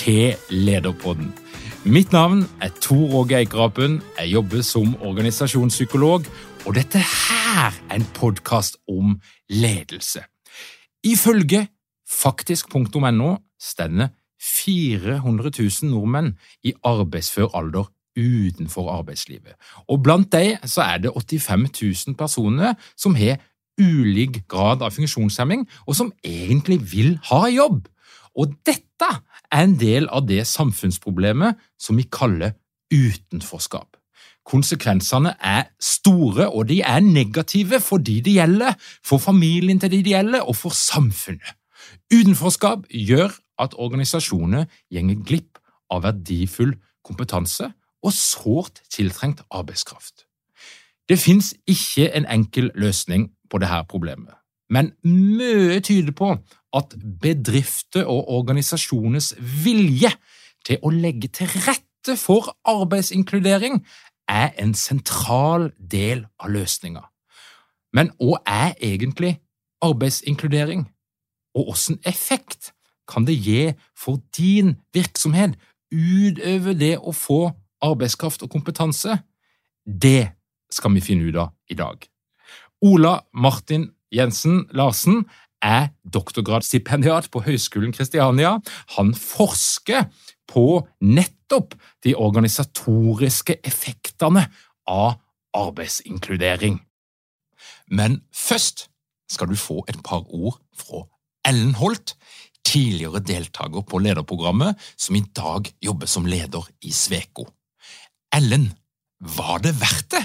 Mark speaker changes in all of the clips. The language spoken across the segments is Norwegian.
Speaker 1: til Lederpodden. Mitt navn er Tor Åge Eikerapen. Jeg jobber som organisasjonspsykolog, og dette her er en podkast om ledelse. Ifølge faktisk.no stender 400 000 nordmenn i arbeidsfør alder utenfor arbeidslivet. Og blant dem er det 85 000 personer som har ulik grad av funksjonshemming, og som egentlig vil ha jobb. Og dette er en del av det samfunnsproblemet som vi kaller utenforskap. Konsekvensene er store, og de er negative for de det gjelder, for familien til de det gjelder, og for samfunnet. Utenforskap gjør at organisasjoner gjenger glipp av verdifull kompetanse og sårt tiltrengt arbeidskraft. Det fins ikke en enkel løsning på dette problemet, men mye tyder på at bedrifter og organisasjoners vilje til å legge til rette for arbeidsinkludering er en sentral del av løsninga. Men hva er egentlig arbeidsinkludering, og hvilken effekt kan det gi for din virksomhet utover det å få arbeidskraft og kompetanse? Det skal vi finne ut av i dag. Ola Martin Jensen Larsen er doktorgradsstipendiat på Høgskolen Kristiania. Han forsker på nettopp de organisatoriske effektene av arbeidsinkludering. Men først skal du få et par ord fra Ellen Holt, tidligere deltaker på lederprogrammet, som i dag jobber som leder i Sveko. Ellen, var det verdt det?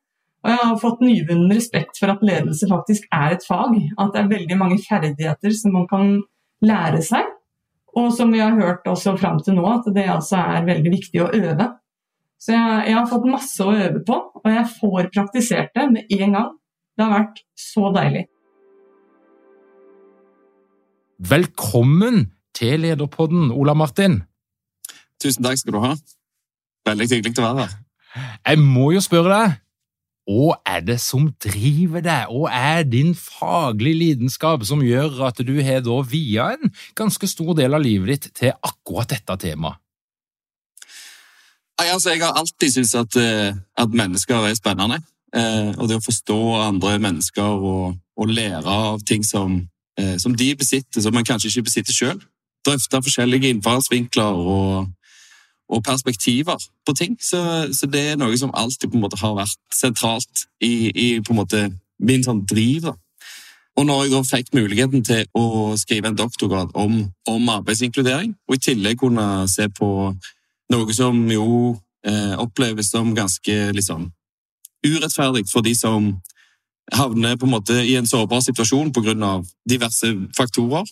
Speaker 2: Og jeg har fått nyvunnen respekt for at ledelse faktisk er et fag. At det er veldig mange ferdigheter som man kan lære seg. Og som vi har hørt også fram til nå, at det altså er veldig viktig å øve. Så jeg, jeg, har fått masse å øve på, og jeg får praktisert det med en gang. Det har vært så deilig.
Speaker 1: Velkommen til Lederpodden, Ola Martin.
Speaker 3: Tusen takk skal du ha. Veldig hyggelig å være her.
Speaker 1: Jeg må jo spørre deg, hva er det som driver deg, og er din faglige lidenskap som gjør at du har da via en ganske stor del av livet ditt til akkurat dette temaet?
Speaker 3: Nei, altså, jeg har alltid syntes at, eh, at, mennesker er spennende. Eh, og det å forstå andre mennesker og, og lære av ting som, eh, som, de besitter, som man kanskje ikke besitter sjøl. Drøfte forskjellige innfallsvinkler og og perspektiver på ting. Så, så, det er noe som alltid på en måte har vært sentralt i, i på en måte min sånn driv. da. Og når jeg da fikk muligheten til å skrive en doktorgrad om, om arbeidsinkludering, og i tillegg kunne se på noe som jo eh, oppleves som ganske liksom urettferdig for de som havner på en måte i en sårbar situasjon pga. diverse faktorer,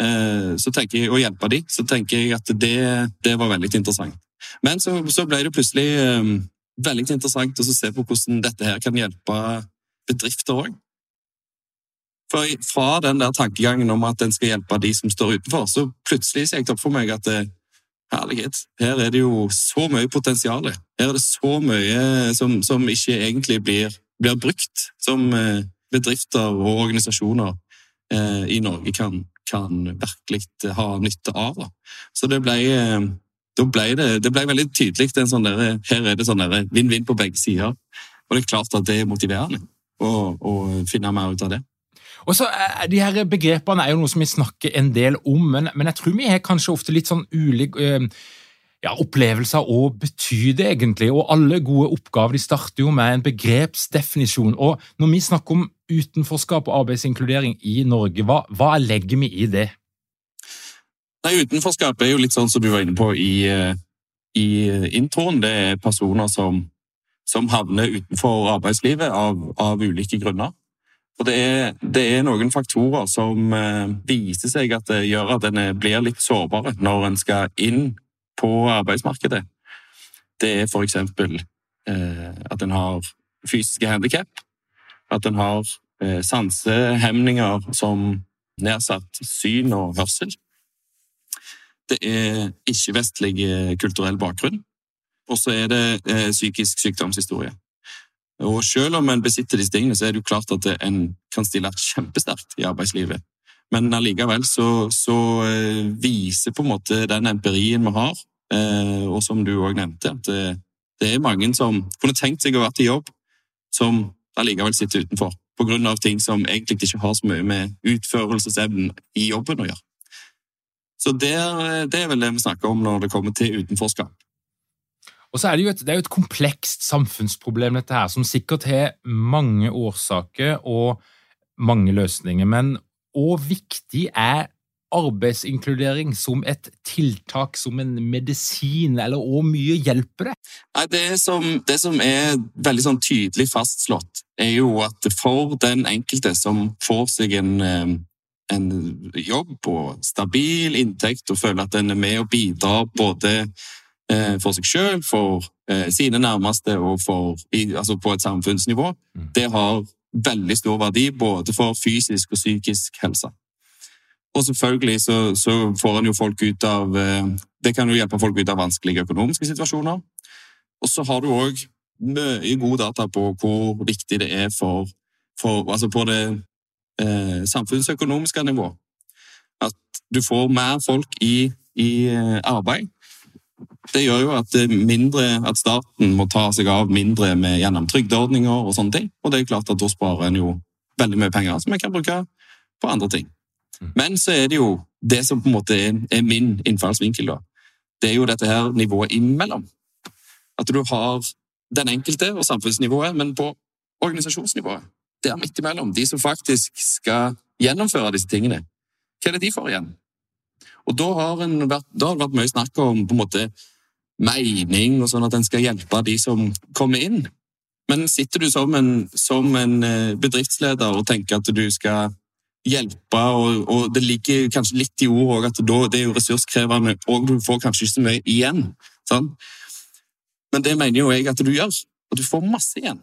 Speaker 3: så tenker jeg å hjelpe dem, så tenker jeg at det, det var veldig interessant. Men så, så ble det plutselig um, veldig interessant å se på hvordan dette her kan hjelpe bedrifter òg. For fra den der tankegangen om at en skal hjelpe de som står utenfor, så plutselig gikk det opp for meg at eh, herlighet, her er det jo så mye potensial. Her er det så mye som, som ikke egentlig blir, blir brukt, som bedrifter og organisasjoner eh, i Norge kan, kan virkelig ha nytte av. Da. Så det ble, eh, ble det, det, ble veldig tydelig. Sånn der, her er det sånn vinn-vinn på begge sider. Og det er klart at det er motiverende å, å finne mer ut av det.
Speaker 1: Og så De her begrepene er jo noe som vi snakker en del om, men, men jeg tror vi har kanskje ofte litt sånn ulik ja, opplevelser og betyr egentlig? Og alle gode oppgaver de starter jo med en begrepsdefinisjon. Og når vi snakker om utenforskap og arbeidsinkludering i Norge, hva, hva legger vi i det?
Speaker 3: Nei, Utenforskap er jo litt sånn som du var inne på i, eh, i introen. Det er personer som, som havner utenfor arbeidslivet av, av ulike grunner. Og det er, det er, noen faktorer som eh, viser seg at det gjør at en blir litt sårbare når en skal inn på arbeidsmarkedet, det er eksempel eh, at en har fysiske handikap, at en har eh, sansehemninger som nedsatt syn og hørsel. Det er ikke-vestlig kulturell bakgrunn, og så er det eh, psykisk sykdomshistorie. Og selv om en besitter disse tingene, så er det jo klart at en kan stille kjempesterkt i arbeidslivet. Men allikevel så, så, viser på en måte den empirien vi har, Eh, og som du òg nevnte, at det, er mange som kunne tenkt seg å være i jobb, som allikevel sitter utenfor. På grunn av ting som egentlig ikke har så mye med utførelsesevnen i jobben å gjøre. Så det, det er vel det vi snakker om når det kommer til utenforskap.
Speaker 1: Og så er det, jo et, det er jo et komplekst samfunnsproblem, dette her, som sikkert har mange årsaker og mange løsninger. Men hvor viktig er arbeidsinkludering som et tiltak, som en medisin, eller hvor mye hjelper det?
Speaker 3: Nei, det, som, det som er veldig sånn tydelig fastslått, er jo at for den enkelte som får seg en, eh, en jobb og stabil inntekt og føler at den er med og bidrar både eh, for seg sjøl, for eh, sine nærmeste og for, altså på et samfunnsnivå, mm. det har veldig stor verdi både for fysisk og psykisk helse. Og selvfølgelig så, så får en jo folk ut av eh, Det kan jo hjelpe folk ut av vanskelige økonomiske situasjoner. Og så har du òg mye gode data på hvor viktig det er for, for Altså på det eh, samfunnsøkonomiske nivå. At du får mer folk i, i eh, arbeid. Det gjør jo at, mindre, at, staten må ta seg av mindre med, gjennom trygdeordninger og sånne ting. Og det er klart at da sparer en jo veldig mye penger som en kan bruke på andre ting. Men så er det jo det som på en måte er, min innfallsvinkel, da. Det er jo dette her nivået imellom. At du har den enkelte og samfunnsnivået, men på organisasjonsnivået. Der midt imellom. De som faktisk skal gjennomføre disse tingene. Hva er det de får igjen? Og da har, vært, da har det vært mye snakk om på en måte mening, og sånn at en skal hjelpe de som kommer inn. Men sitter du som en, som en eh, bedriftsleder og tenker at du skal hjelpe, og, og, det ligger kanskje litt i ordet at da, det er jo ressurskrevende, og du får kanskje ikke så mye igjen. Sant? Men det mener jo jeg at du gjør, og du får masse igjen.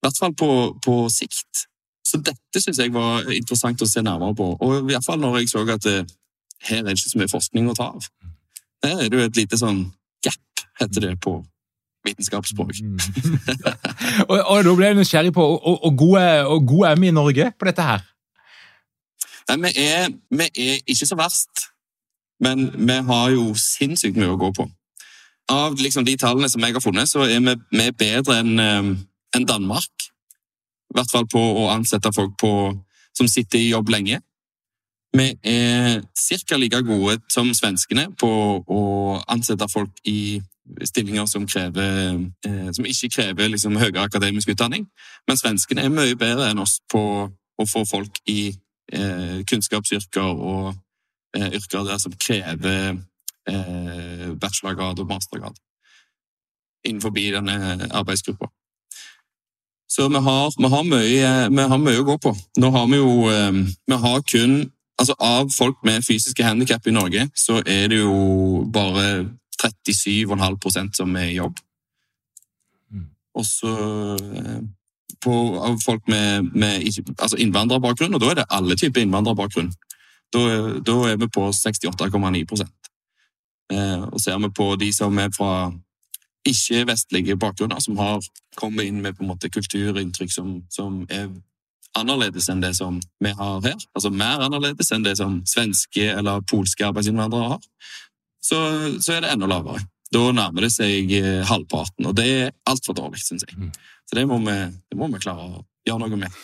Speaker 3: I hvert fall på, på sikt. Så dette syns jeg var interessant å se nærmere på, og i hvert fall når jeg så at det, eh, her er det ikke så mye forskning å ta av. Her er det jo et lite sånn gap, heter det på vitenskapsspråk.
Speaker 1: Mm. og, og da ble jeg nysgjerrig på og, og, gode, og gode er i Norge på dette her?
Speaker 3: Nei, vi er, vi er ikke så verst, men vi har jo sinnssykt mye å gå på. Av liksom de tallene som jeg har funnet, så er vi, vi er bedre enn en Danmark. I hvert fall på å ansette folk på, som sitter i jobb lenge. Vi er ca. like gode som svenskene på å ansette folk i stillinger som, krever, eh, som ikke krever liksom, høyere akademisk utdanning. Men svenskene er mye bedre enn oss på å få folk i eh, kunnskapsyrker og eh, yrker der som krever eh, bachelorgrad og mastergrad innenfor denne arbeidsgruppa. Så vi har, vi, har mye, vi har, mye, å gå på. Nå har vi jo eh, Vi har kun Altså Av folk med fysiske handikap i Norge, så er det jo bare 37,5% som er i jobb. Mm. Og så eh, på, av folk med, med altså innvandrerbakgrunn, og da er det alle typer innvandrerbakgrunn. Da, da er vi på 68,9 eh, Og ser vi på de som er fra ikke-vestlige bakgrunner, som har kommet inn med på en måte kulturinntrykk som, som er annerledes enn det som vi har her, altså mer annerledes enn det som svenske eller polske arbeidsinnvandrere har, så, så, er det enda lavere. Da nærmer det seg eh, halvparten, og det er altfor dårlig, syns jeg. Mm. Så det må, vi, det må, vi, klare å gjøre noe med.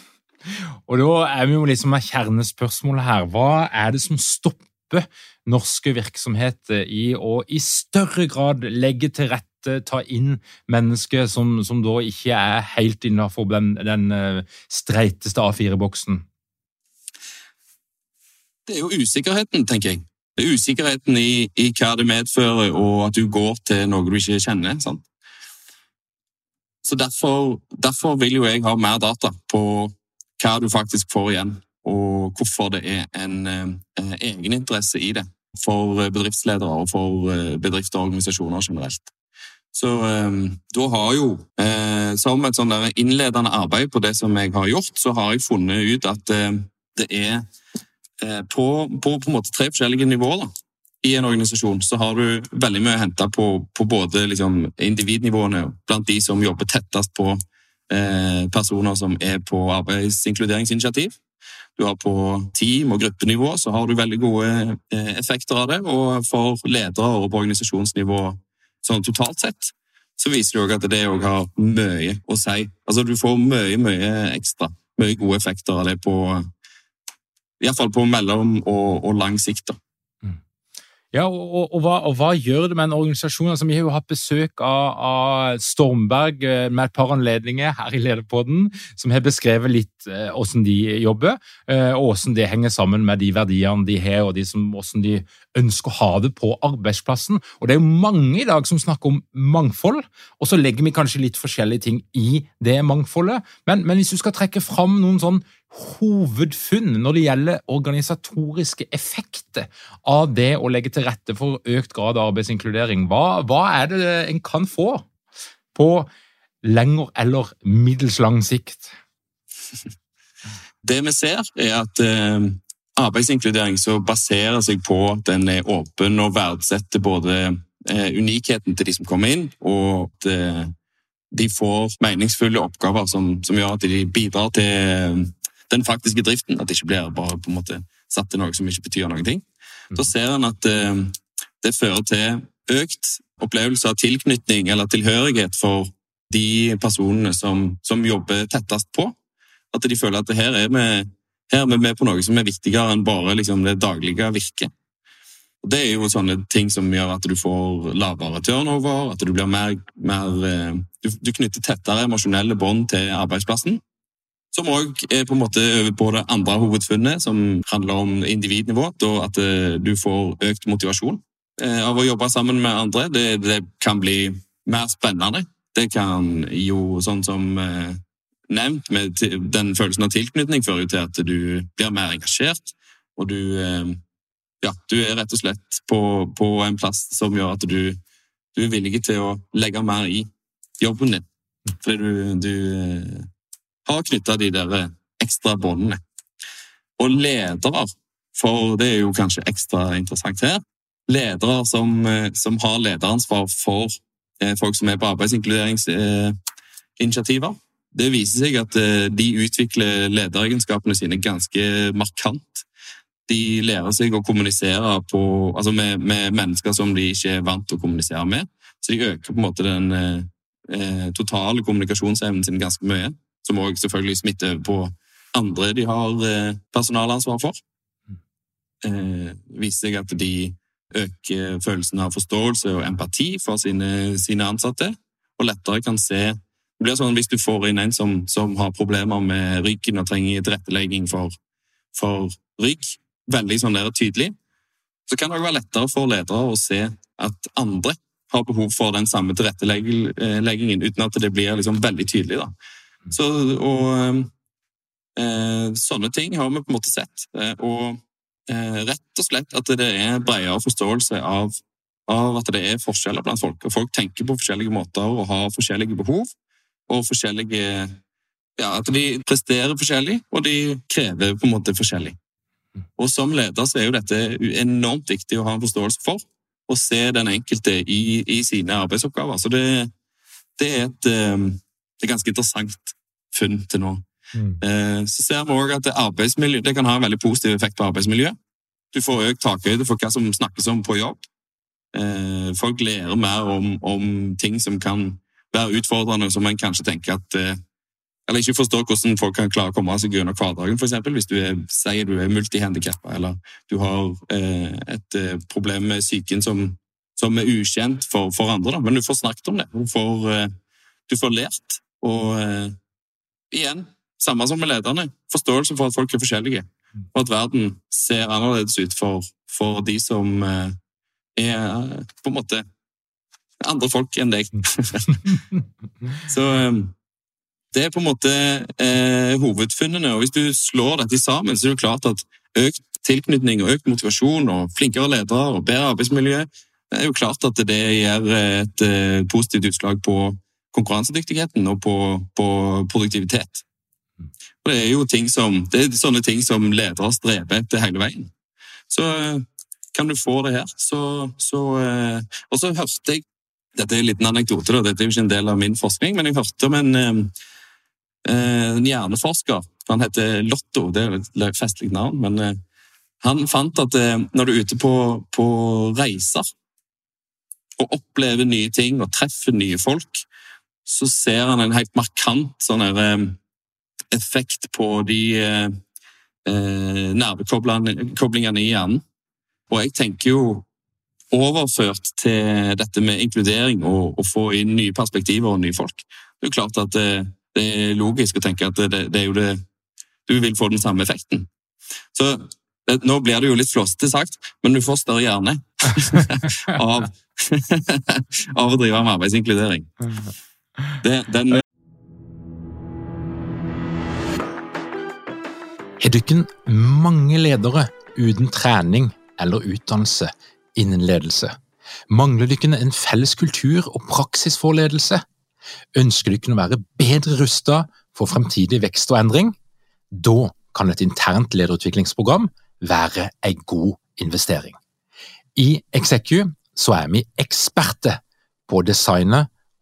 Speaker 1: Og da er vi jo liksom med kjernespørsmålet her. Hva er det som stopper norske virksomheter i å i større grad legge til rette, ta inn mennesker som, som da ikke er helt innafor den, den eh, streiteste A4-boksen?
Speaker 3: Det er jo usikkerheten, tenker jeg usikkerheten i, i, hva det medfører, og at du går til noe du ikke kjenner. Sant? Så derfor, derfor, vil jo jeg ha mer data på hva du faktisk får igjen, og hvorfor det er en eh, egeninteresse i det for bedriftsledere og for eh, bedrifter og organisasjoner generelt. Så eh, da har jo, eh, som et sånn innledende arbeid på det som jeg har gjort, så har jeg funnet ut at eh, det er Eh, på, på, på en måte tre forskjellige nivåer. Da. I en organisasjon så har du veldig mye å hente på, på både liksom, individnivåene, blant de som jobber tettest på eh, personer som er på arbeidsinkluderingsinitiativ. Du har På team- og gruppenivå så har du veldig gode eh, effekter av det. Og for ledere og på organisasjonsnivå sånn totalt sett så viser det at det òg har mye å si. Altså Du får mye, mye ekstra. Mye gode effekter av det på, Iallfall på mellom og, og lang sikt. da.
Speaker 1: Ja, og, og, og, hva, og, hva, gjør det med en organisasjon? Altså, vi har jo hatt besøk av, av Stormberg eh, med et par anledninger her i Lederpodden, som har beskrevet litt eh, hvordan de jobber, eh, og hvordan det henger sammen med de verdiene de har, og de som, hvordan de ønsker å ha det på arbeidsplassen. Og Det er jo mange i dag som snakker om mangfold, og så legger vi kanskje litt forskjellige ting i det mangfoldet. Men, men hvis du skal trekke fram noen sånn hovedfunn når det gjelder organisatoriske effekter av det å legge til rette for økt grad av arbeidsinkludering. Hva, hva er det en kan få på lengre eller middels lang sikt?
Speaker 3: Det vi ser, er at eh, arbeidsinkludering baserer seg på at den er åpen og verdsetter både eh, unikheten til de som kommer inn, og at eh, de får meningsfulle oppgaver som, som, gjør at de bidrar til den faktiske driften. At det ikke blir bare på en måte satt til noe som ikke betyr noen ting. Da mm. ser en at eh, det fører til økt opplevelse av tilknytning eller tilhørighet for de personene som, som jobber tettest på. At de føler at her er vi, her er vi med på noe som er viktigere enn bare liksom, det daglige virket. Og Det er jo sånne ting som gjør at du får lavere turnover, at du blir mer, mer eh, du, du knytter tettere emosjonelle bånd til arbeidsplassen. Som òg er på en måte over på det andre hovedfunnet, som handler om individnivå. Da at eh, du får økt motivasjon eh, av å jobbe sammen med andre. Det, det kan bli mer spennende. Det kan jo, sånn som eh, nevnt, med den følelsen av tilknytning fører jo til at du blir mer engasjert. Og du Ja, du er rett og slett på, på en plass som gjør at du, du, er villig til å legge mer i jobben din. Fordi du, du har knytta de der ekstra båndene. Og ledere, for det er jo kanskje ekstra interessant her, ledere som, som har lederansvar for eh, folk som er på arbeidsinkluderingsinitiativer. Det viser seg at de utvikler lederegenskapene sine ganske markant. De lærer seg å kommunisere på, altså med, med, mennesker som de ikke er vant til å kommunisere med. Så de øker på en måte den eh, totale kommunikasjonsevnen sin ganske mye. Som òg selvfølgelig smitter over på andre de har eh, personalansvar for. Eh, viser seg at de øker følelsen av forståelse og empati for sine, sine ansatte, og lettere kan se det blir sånn Hvis du får inn en som, som har problemer med ryggen og trenger tilrettelegging for, for rygg, veldig sånn der tydelig, så kan det òg være lettere for ledere å se at andre har behov for den samme tilretteleggingen, uten at det blir liksom veldig tydelig. Da. Så, og eh, sånne ting har vi på en måte sett. Eh, og Eh, rett og slett at det er bredere forståelse av, av, at det er forskjeller blant folk. Og folk tenker på forskjellige måter og har forskjellige behov. Og forskjellige Ja, at de presterer forskjellig, og de krever på en måte forskjellig. Og som leder så er jo dette enormt viktig å ha en forståelse for. Og se den enkelte i, i sine arbeidsoppgaver. Så det, det er et, eh, et ganske interessant funn til nå. Mm. Eh, så ser vi òg at arbeidsmiljø det kan ha en veldig positiv effekt på arbeidsmiljøet. Du får økt takhøyde for hva som snakkes om på jobb. Eh, folk lærer mer om, om ting som kan være utfordrende, som en kanskje tenker at eh, Eller ikke forstår hvordan folk kan klare å komme seg gjennom hverdagen, f.eks. Hvis du er, sier du er multihandikappa, eller du har et problem med psyken som, som er ukjent for, for andre. Da. Men du får snakket om det. Du får, du får lært. Og igjen samme som med lederne. Forståelse for at folk er forskjellige. Og at verden ser annerledes ut for, for de som eh, er eh, på en måte andre folk enn deg. så eh, det er på en måte eh, hovedfunnene. Og hvis du slår dette sammen, så er det klart at økt tilknytning og økt motivasjon og flinkere ledere og bedre arbeidsmiljø det er jo klart at det gir et positivt utslag på konkurransedyktigheten og på, på produktivitet. Og det er jo som, det er sånne ting som ledere streber etter hele veien. Så eh, kan du få det her, så, så eh, Og så hørte jeg Dette er en liten anekdote, da, dette er jo ikke en del av min forskning, men jeg hørte om en, eh, en hjerneforsker. Han heter Lotto, det er et festlig navn, men han fant at når du er ute på, på reiser og opplever nye ting og treffer nye folk, så ser han en helt markant sånn her, effekt på de eh, eh nervekoblingene i hjernen. Og jeg tenker jo overført til dette med inkludering og å få inn nye perspektiver og nye folk. Det er jo klart at det, det er logisk å tenke at det, det, er jo det Du vil få den samme effekten. Så det, nå blir det jo litt flåsete sagt, men du får større hjerne av, av å drive med arbeidsinkludering. Det, den,
Speaker 1: Har dere mange ledere uten trening eller utdannelse innen ledelse? Mangler dere en felles kultur og praksis for ledelse? Ønsker dere å være bedre rustet for fremtidig vekst og endring? Da kan et internt lederutviklingsprogram være en god investering. I Execu så er vi eksperter på å designe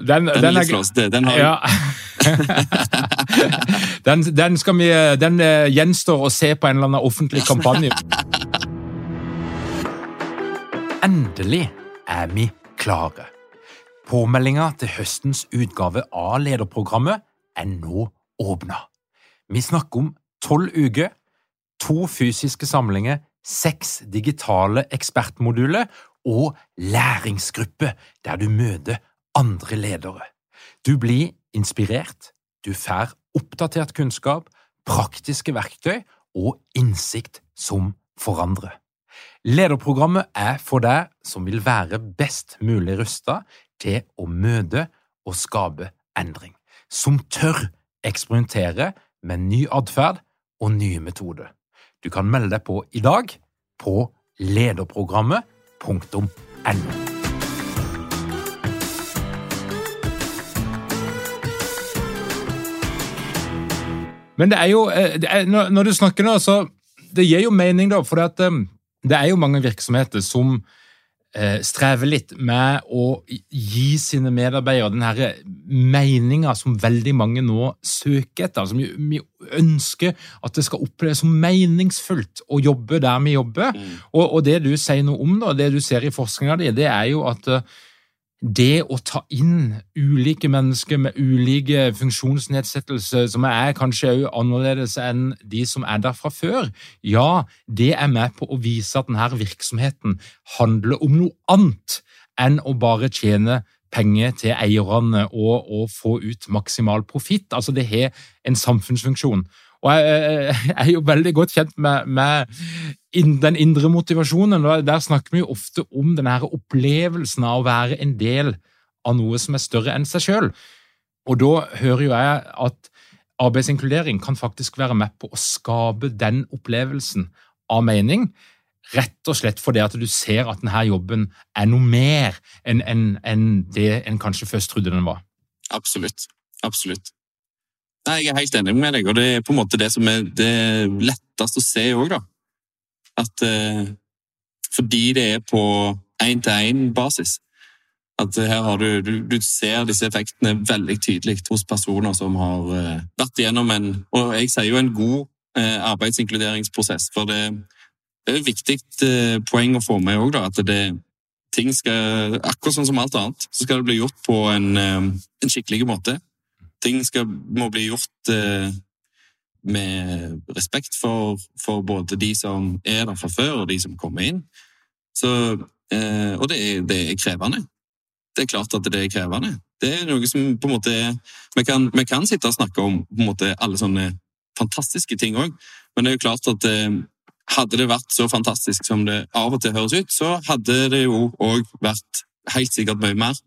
Speaker 3: Den, den, den, er, den har ja.
Speaker 1: den, den, skal vi, den eh, gjenstår å se på en eller annen offentlig kampanje. Endelig er vi klare. Påmeldinga til høstens utgave av lederprogrammet er nå åpna. Vi snakker om tolv uker, to fysiske samlinger, seks digitale ekspertmoduler og læringsgruppe der du møter andre ledere. Du blir inspirert, du får oppdatert kunnskap, praktiske verktøy og innsikt som forandrer. Lederprogrammet er for deg som vil være best mulig rusta til å møte og skape endring, som tør eksperimentere med ny atferd og nye metoder. Du kan melde deg på i dag på lederprogrammet.no. Men det er jo eh, det er, Når du snakker nå, så Det gir jo mening, da, for det, eh, det er jo mange virksomheter som eh, strever litt med å gi sine medarbeidere den her meninga som veldig mange nå søker etter. Som vi, ønsker at det skal oppleves som meningsfullt å jobbe der vi jobber. Mm. Og, og, det du sier noe om, da, det du ser i forskninga di, det er jo at det å ta inn ulike mennesker med ulike funksjonsnedsettelser, som er kanskje også annerledes enn de som er der fra før, ja, det er med på å vise at denne virksomheten handler om noe annet enn å bare tjene penger til eierne og, og få ut maksimal profitt. Altså, det har en samfunnsfunksjon. Og jeg, er jo veldig godt kjent med, med den indre motivasjonen. og Der snakker vi jo ofte om denne opplevelsen av å være en del av noe som er større enn seg sjøl. Og da hører jo jeg at arbeidsinkludering kan faktisk være med på å skape den opplevelsen av mening. Rett og slett fordi at du ser at denne jobben er noe mer enn en, en det en kanskje først trodde den var.
Speaker 3: Absolutt. Absolutt. Nei, Jeg er helt enig med deg, og det er på en måte det som er det letteste å se òg, da. At eh, fordi det er på én-til-én-basis at her har du, du, du, ser disse effektene veldig tydelig hos personer som har eh, vært gjennom en Og jeg sier jo en god eh, arbeidsinkluderingsprosess, for det, det er et viktig poeng å få med òg, da. At det, ting skal Akkurat sånn som alt annet, så skal det bli gjort på en, en skikkelig måte ting skal, må bli gjort eh, med respekt for, for, både de som er der fra før, og de som kommer inn. Så, eh, og det er, det er, krevende. Det er klart at det er krevende. Det er noe som på en måte er Vi kan, vi kan sitte og snakke om på en måte alle sånne fantastiske ting òg, men det er jo klart at eh, hadde det vært så fantastisk som det av og til høres ut, så hadde det jo òg vært helt sikkert mye mer.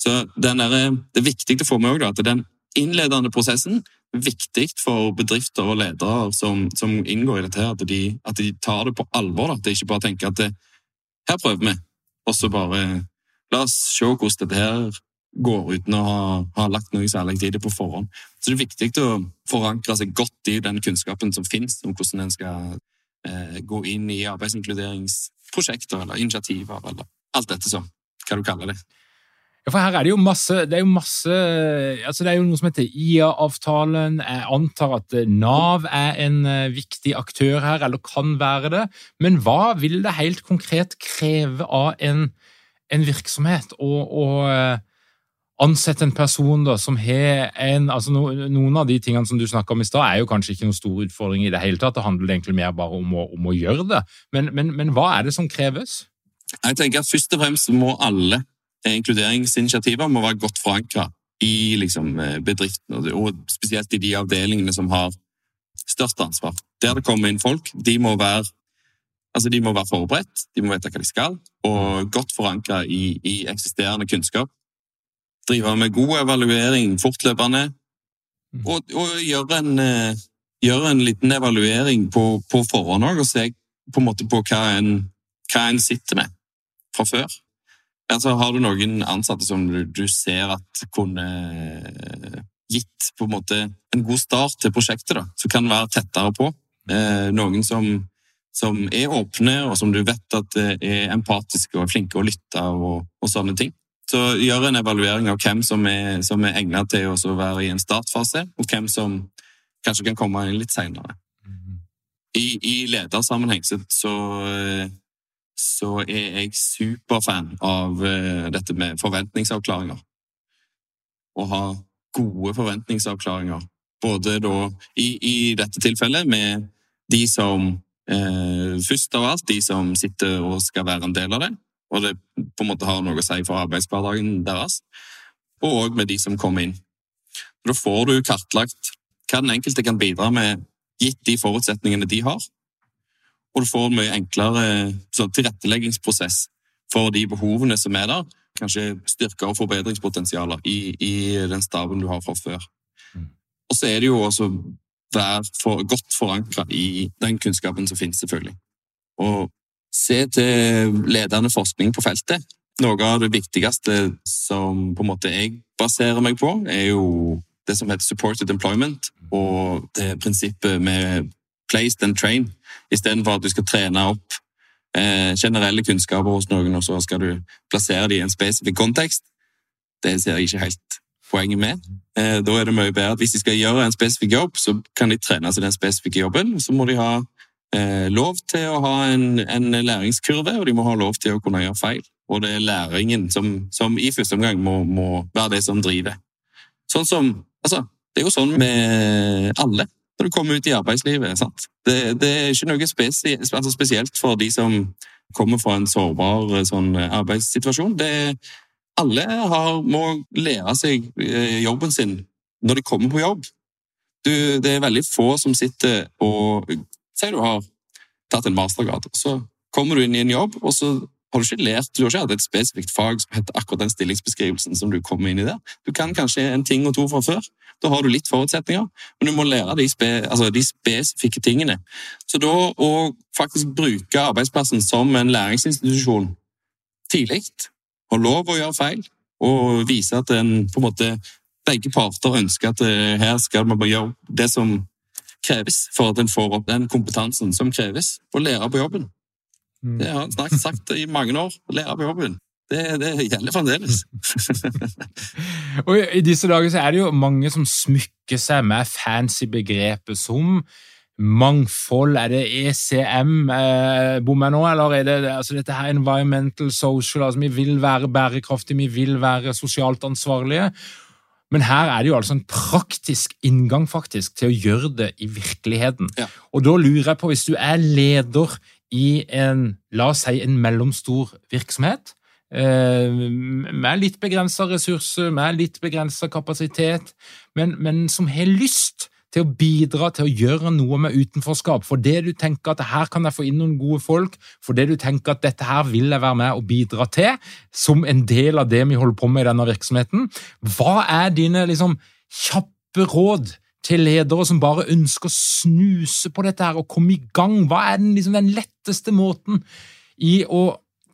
Speaker 3: Så der, Det er viktig å få med òg at den innledende prosessen viktig for bedrifter og ledere som, som inngår i dette, at de, at de tar det på alvor. At de ikke bare tenker at det, her prøver vi, og så bare la oss se hvordan dette her går uten å ha, ha lagt noe særlig tid på forhånd. Så det er viktig å forankre seg godt i den kunnskapen som finnes om hvordan en skal eh, gå inn i arbeidsinkluderingsprosjekter eller initiativer eller alt dette som hva du kaller det.
Speaker 1: Ja, for her er det jo masse Det er jo masse altså Det er jo noe som heter IA-avtalen. Jeg antar at eh, Nav er en eh, viktig aktør her, eller kan være det. Men hva vil det helt konkret kreve av en, en virksomhet å, eh, ansette en person da, som har en altså no, Noen av de tingene som du snakka om i stad, er jo kanskje ikke noen stor utfordring i det hele tatt. Det handler egentlig mer bare om å, om å gjøre det. Men, men, men hva er det som kreves?
Speaker 3: Jeg tenker at Først og fremst må alle inkluderingsinitiativer må være godt forankra i liksom, eh, bedriftene, og spesielt i de avdelingene som har størst ansvar. Der det kommer inn folk, de må være, altså de må være forberedt, de må vite hva de skal, og godt forankra i, i, eksisterende kunnskap. Drive med god evaluering fortløpende, mm. og, og gjøre, en, eh, gjøre en liten evaluering på, på forhånd òg, og se på, en måte på hva en, hva en sitter med fra før. Altså, har du noen ansatte som du, ser at kunne eh, gitt på en måte en god start til prosjektet, da, som kan være tettere på? Eh, noen som, som, er åpne, og som du vet at er empatiske og flinke å lytte og, og sånne ting. Så gjør en evaluering av hvem som er, som er egnet til å være i en startfase, og hvem som kanskje kan komme inn litt senere. Mhm. I, i ledersammenheng så, så eh, er jeg superfan av uh, dette med forventningsavklaringer. Å ha gode forventningsavklaringer. Både da, i, i dette tilfellet, med de som eh, Først av alt de som sitter og skal være en del av det, og det på en måte har noe å si for arbeidshverdagen deres. Og òg med de som kommer inn. Da får du kartlagt hva den enkelte kan bidra med, gitt de forutsetningene de har og du får en mye enklere sånn, tilretteleggingsprosess for de behovene som er der. Kanskje styrker og forbedringspotensialer i, i, den staben du har fra før. Mm. Og så er det jo også være for, godt forankra i den kunnskapen som finnes, selvfølgelig. Og se til ledende forskning på feltet. Noe av det viktigste som på en måte jeg baserer meg på, er jo det som heter supported employment, og det prinsippet med placed and train, istedenfor at du skal trene opp eh, generelle kunnskaper hos noen, og så skal du plassere dem i en spesifikk kontekst. Det ser jeg ikke helt poenget med. Eh, da er det mye bedre at hvis de skal gjøre en spesifikk jobb, så kan de trene seg den spesifikke jobben. Så må de ha eh, lov til å ha en, en, læringskurve, og de må ha lov til å kunne gjøre feil. Og det er læringen som, som i første omgang må, må være det som driver. Sånn som Altså, det er jo sånn med alle når du kommer ut i arbeidslivet. Det, det er ikke noe spesi altså spesielt for de som kommer fra en sårbar sånn, arbeidssituasjon. Det, alle har, må lære seg eh, jobben sin når de kommer på jobb. Du, det er veldig få som sitter og Si du har tatt en mastergrad. Så kommer du inn i en jobb, og så har du ikke lært, du har ikke hatt et spesifikt fag som heter akkurat den stillingsbeskrivelsen som du kommer inn i der. Du kan kanskje en ting og to fra før. Da har du litt forutsetninger, men du må lære de, spe, altså de spesifikke tingene. Så da å faktisk bruke arbeidsplassen som en læringsinstitusjon tidlig, ha lov å gjøre feil, og vise at en, på en måte, begge parter ønsker at eh, her skal man bare gjøre det som kreves for at en får opp den kompetansen som kreves, og lære på jobben. Mm. Det har snakket sagt i mange år. Lære på jobben. Det, det gjelder fremdeles.
Speaker 1: og I disse dager så er det jo mange som smykker seg med fancy begreper som mangfold. Er det ECM eh, bommer nå, eller er det altså dette her environmental social? altså Vi vil være bærekraftige, vi vil være sosialt ansvarlige. Men her er det jo altså en praktisk inngang faktisk til å gjøre det i virkeligheten. Ja. Og da lurer jeg på, hvis du er leder i en, la oss si, en mellomstor virksomhet, med litt begrensa ressurser, med litt begrensa kapasitet, men, men, som har lyst til å bidra til å gjøre noe med utenforskap. For det du tenker at her kan jeg få inn noen gode folk, for det du tenker at dette her vil jeg være med og bidra til, som en del av det vi holder på med i denne virksomheten. Hva er dine liksom, kjappe råd til ledere som bare ønsker å snuse på dette her og komme i gang? Hva er den, liksom, den letteste måten i å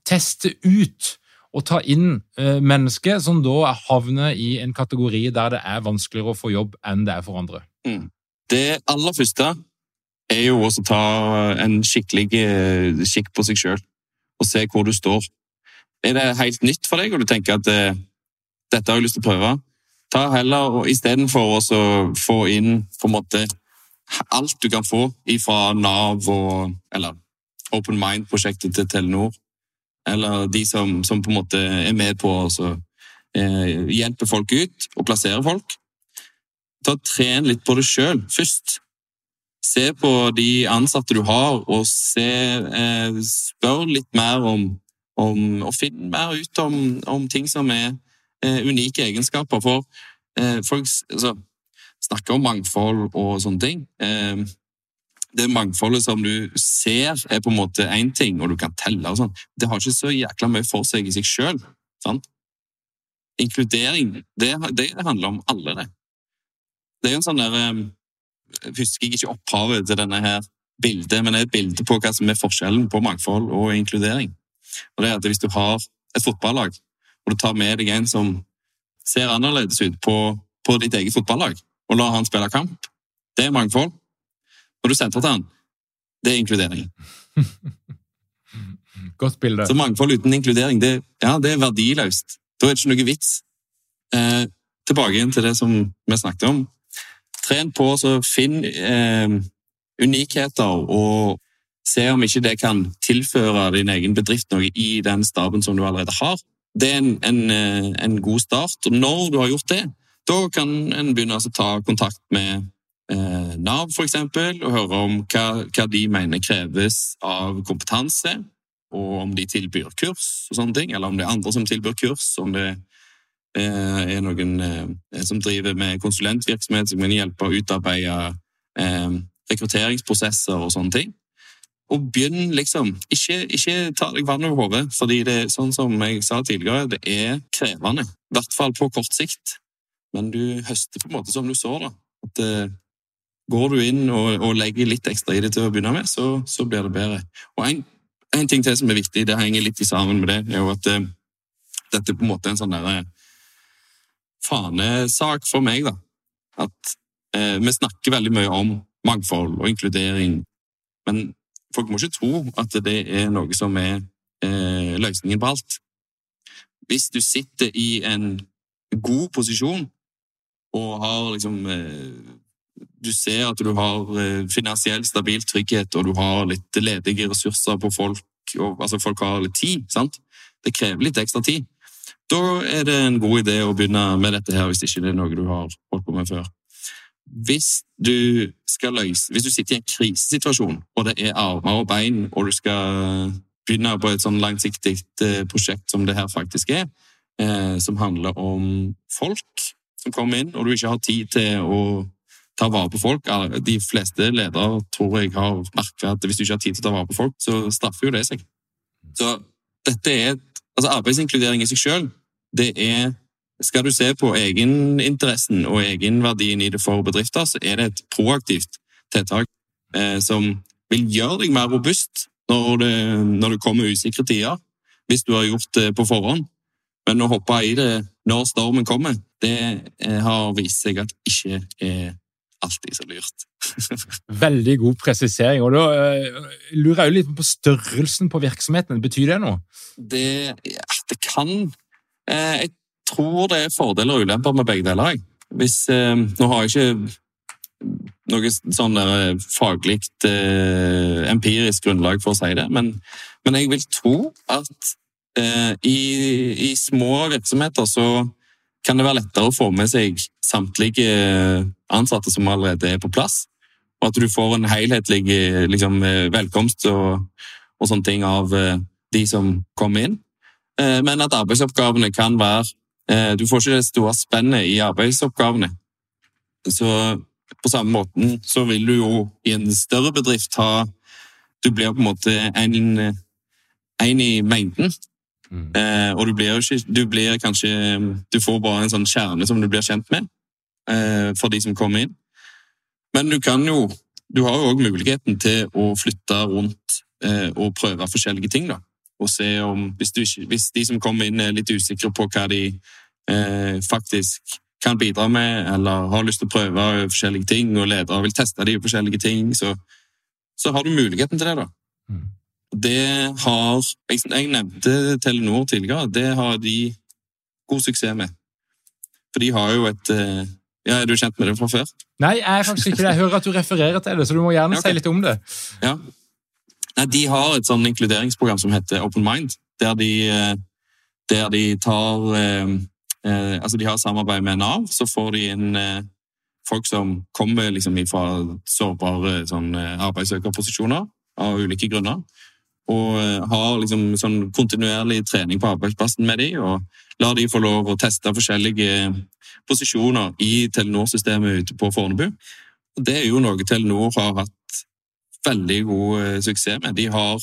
Speaker 1: teste ut å ta inn eh, mennesker som da havner i en kategori der det er vanskeligere å få jobb enn det er for andre?
Speaker 3: Mm. Det aller første er jo også å ta en skikkelig eh, skikk på seg sjøl og se hvor du står. Er det helt nytt for deg, og du tenker at eh, dette har jeg lyst til å prøve, ta heller istedenfor å få inn på en måte alt du kan få fra Nav og eller Open Mind-prosjektet til Telenor, eller de som, som, på en måte er med på å eh, hjelpe folk ut og plassere folk. Ta Tren litt på det sjøl først. Se på de ansatte du har, og se, eh, spør litt mer om, om Og finn mer ut om, om ting som er eh, unike egenskaper. For eh, folk altså, snakker om mangfold og sånne ting. Det mangfoldet som du ser, er på en måte én ting, og du kan telle og sånn, det har ikke så jækla mye for seg i seg sjøl. Inkludering, det, det, handler om alle, det. Det er jo en sånn der ehm, Jeg husker ikke opphavet til denne her bildet, men det er et bilde på hva som er forskjellen på mangfold og inkludering. Og det er at Hvis du har et fotballag, og du tar med deg en som ser annerledes ut på, på ditt eget fotballag, og lar han spille kamp, det er mangfold. Når du sentrer til han, det er inkludering.
Speaker 1: Godt bilde.
Speaker 3: Så mangfold uten inkludering, det, ja, det er verdiløst. Da er det ikke noe vits. Eh, tilbake igjen til det som vi snakket om. Tren på, å finne eh, unikheter, og se om ikke det kan tilføre din egen bedrift noe i den staben som du allerede har. Det er en, en, eh, en god start. Og når du har gjort det, da kan en begynne å ta kontakt med Nav, f.eks., og høre om hva, hva, de mener kreves av kompetanse, og om de tilbyr kurs og sånne ting, eller om det er andre som tilbyr kurs, om det eh, er noen eh, som driver med konsulentvirksomhet som kan hjelpe å utarbeide eh, rekrutteringsprosesser og sånne ting. Og begynn, liksom. Ikke, ikke ta deg vann over hodet, fordi det er sånn som jeg sa tidligere, det er krevende. I hvert fall på kort sikt. Men du høster på en måte som du så, da. At eh, går du inn og, og, legger litt ekstra i det til å begynne med, så, så blir det bedre. Og en, en, ting til som er viktig, det henger litt i sammen med det, er jo at uh, dette er på en måte en sånn derre fanesak for meg, da. At uh, vi snakker veldig mye om mangfold og inkludering, men folk må ikke tro at det er noe som er uh, løsningen på alt. Hvis du sitter i en god posisjon og har liksom du ser at du har eh, finansiell stabil trygghet, og du har litt ledige ressurser på folk, og, altså folk har litt tid. sant? Det krever litt ekstra tid. Da er det en god idé å begynne med dette her, hvis ikke det er noe du har holdt på med før. Hvis du, skal løse, hvis du sitter i en krisesituasjon, og det er armer og bein, og du skal begynne på et sånn langsiktig eh, prosjekt som det her faktisk er, eh, som handler om folk som kommer inn, og du ikke har tid til å ta vare på folk. De fleste ledere tror jeg har merka at hvis du ikke har tid til å ta vare på folk, så straffer jo det seg. Så dette er Altså, arbeidsinkludering i seg sjøl, det er Skal du se på egeninteressen og egenverdien i det for bedrifter, så er det et proaktivt tiltak eh, som vil gjøre deg mer robust når det, når det kommer usikre tider, hvis du har gjort det på forhånd. Men å hoppe i det når stormen kommer, det eh, har vist seg at ikke er alltid så lurt.
Speaker 1: Veldig god presisering. og Da uh, lurer jeg jo litt på størrelsen på virksomheten. Betyr det noe?
Speaker 3: Det, ja, det kan uh, Jeg tror det er fordeler og ulemper med begge deler. Hvis, uh, nå har jeg ikke noe sånn faglig empirisk grunnlag for å si det, men, men jeg vil tro at i, i små virksomheter så kan det være lettere å få med seg samtlige ansatte som allerede er på plass. Og at du får en helhetlig liksom, velkomst og, og, sånne ting av eh, de som kommer inn. Eh, men at arbeidsoppgavene kan være eh, Du får ikke det store spennet i arbeidsoppgavene. Så på samme måten så vil du jo i en større bedrift ha Du blir på en måte en, en i mengden. Mm. Eh, og du blir, ikke, du blir kanskje Du får bare en sånn kjerne som du blir kjent med eh, for de som kommer inn. Men du kan jo Du har jo òg muligheten til å flytte rundt eh, og prøve forskjellige ting, da. Og se om hvis, du, hvis, de som kommer inn, er litt usikre på hva de eh, faktisk kan bidra med, eller har lyst til å prøve forskjellige ting, og ledere vil teste de forskjellige ting, så, så har du muligheten til det, da. Mm det har jeg, nevnte Telenor tidligere. Det har de god suksess med. For de har jo et eh, ja, Er du kjent med det fra før?
Speaker 1: Nei, jeg er faktisk ikke det. Jeg hører at du refererer til det, så du må gjerne okay. si litt om det.
Speaker 3: Ja. Nei, De har et sånn inkluderingsprogram som heter Open Mind, der de, eh, der de tar eh, eh, Altså, de har samarbeid med Nav, så får de inn eh, folk som kommer liksom fra sårbare sånn, arbeidssøkerposisjoner av ulike grunner og eh, har liksom sånn kontinuerlig trening på arbeidsplassen med dem, og lar de få lov å teste forskjellige posisjoner i Telenor-systemet ute på Fornebu. Det er jo noe Telenor har hatt veldig god eh, suksess med. De har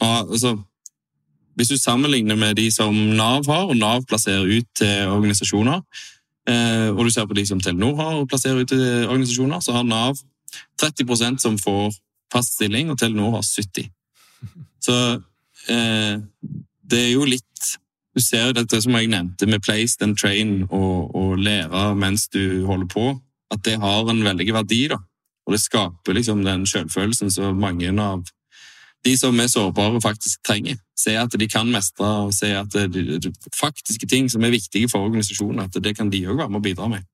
Speaker 3: altså, Hvis du sammenligner med de som Nav har, og Nav plasserer ut til organisasjoner, eh, og du ser på de som Telenor har og plasserer ut til organisasjoner, så har Nav 30% som får fast stilling, og Telenor har 70 så eh, det er jo litt Du ser jo dette som jeg nevnte med place and train og, og lære mens du holder på, at det har en veldig verdi. da. Og det skaper liksom den selvfølelsen som mange av de som er sårbare, faktisk trenger. Se at de kan mestre, og se at det, det, faktiske ting som er viktige for organisasjonen, at det kan de òg være med å bidra med.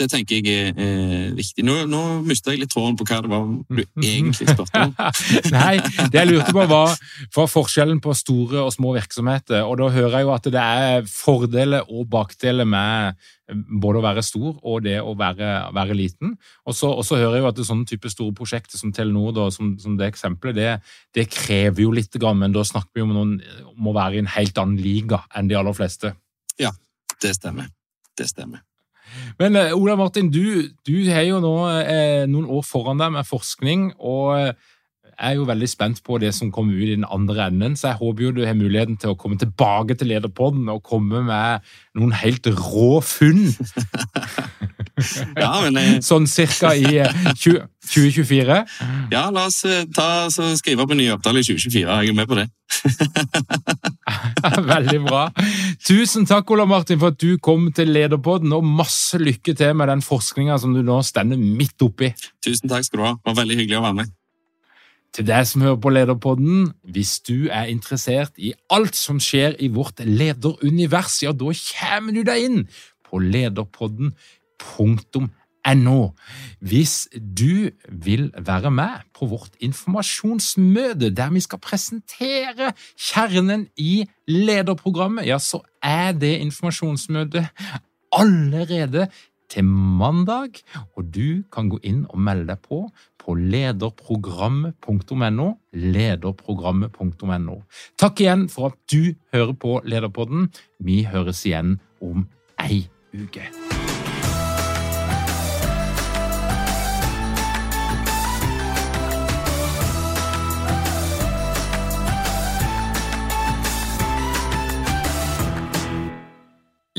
Speaker 3: Det tenker jeg er, er viktig. Nå, nå mista jeg litt tråden på hva det var du egentlig spurte om.
Speaker 1: Nei, det jeg lurte på var, var forskjellen på store og små virksomheter. Og da hører jeg jo at det er fordeler og bakdeler med både å være stor og det å være, være liten. Og så, hører jeg jo at det sånne type store prosjekter som Telenor, da, som, som, det eksempelet, det, det, krever jo litt, men da snakker vi om, noen, om å være i en helt annen liga enn de aller fleste.
Speaker 3: Ja, det stemmer. Det stemmer.
Speaker 1: Men eh, Ola Martin, du, du har jo nå eh, noen år foran deg med forskning, og eh, er jo veldig spent på det som kommer ut i den andre enden, så jeg håper jo du har muligheten til å komme tilbake til Lederpodden og komme med noen helt rå funn.
Speaker 3: Ja, men eh,
Speaker 1: Sånn cirka i eh, 20, 2024.
Speaker 3: ja, la oss eh, ta, så skrive opp en ny avtale i 2024. Jeg er med på det.
Speaker 1: Veldig bra. Tusen takk, Ola Martin, for at du kom til Lederpodden, og masse lykke til med den forskninga som du nå stender midt oppi.
Speaker 3: Tusen takk skal du ha. Det var veldig hyggelig å være med.
Speaker 1: Til deg som hører på Lederpodden, hvis du er interessert i alt som skjer i vårt lederunivers, ja, da kommer du deg inn på lederpodden.no. Hvis du vil være med på vårt informasjonsmøte der vi skal presentere kjernen i lederprogrammet, ja, så er det informasjonsmøtet allerede til mandag, og du kan gå inn og melde deg på på lederprogrammet.no. Lederprogrammet.no. Takk igjen for at du hører på Lederpodden. Vi høres igjen om ei uke.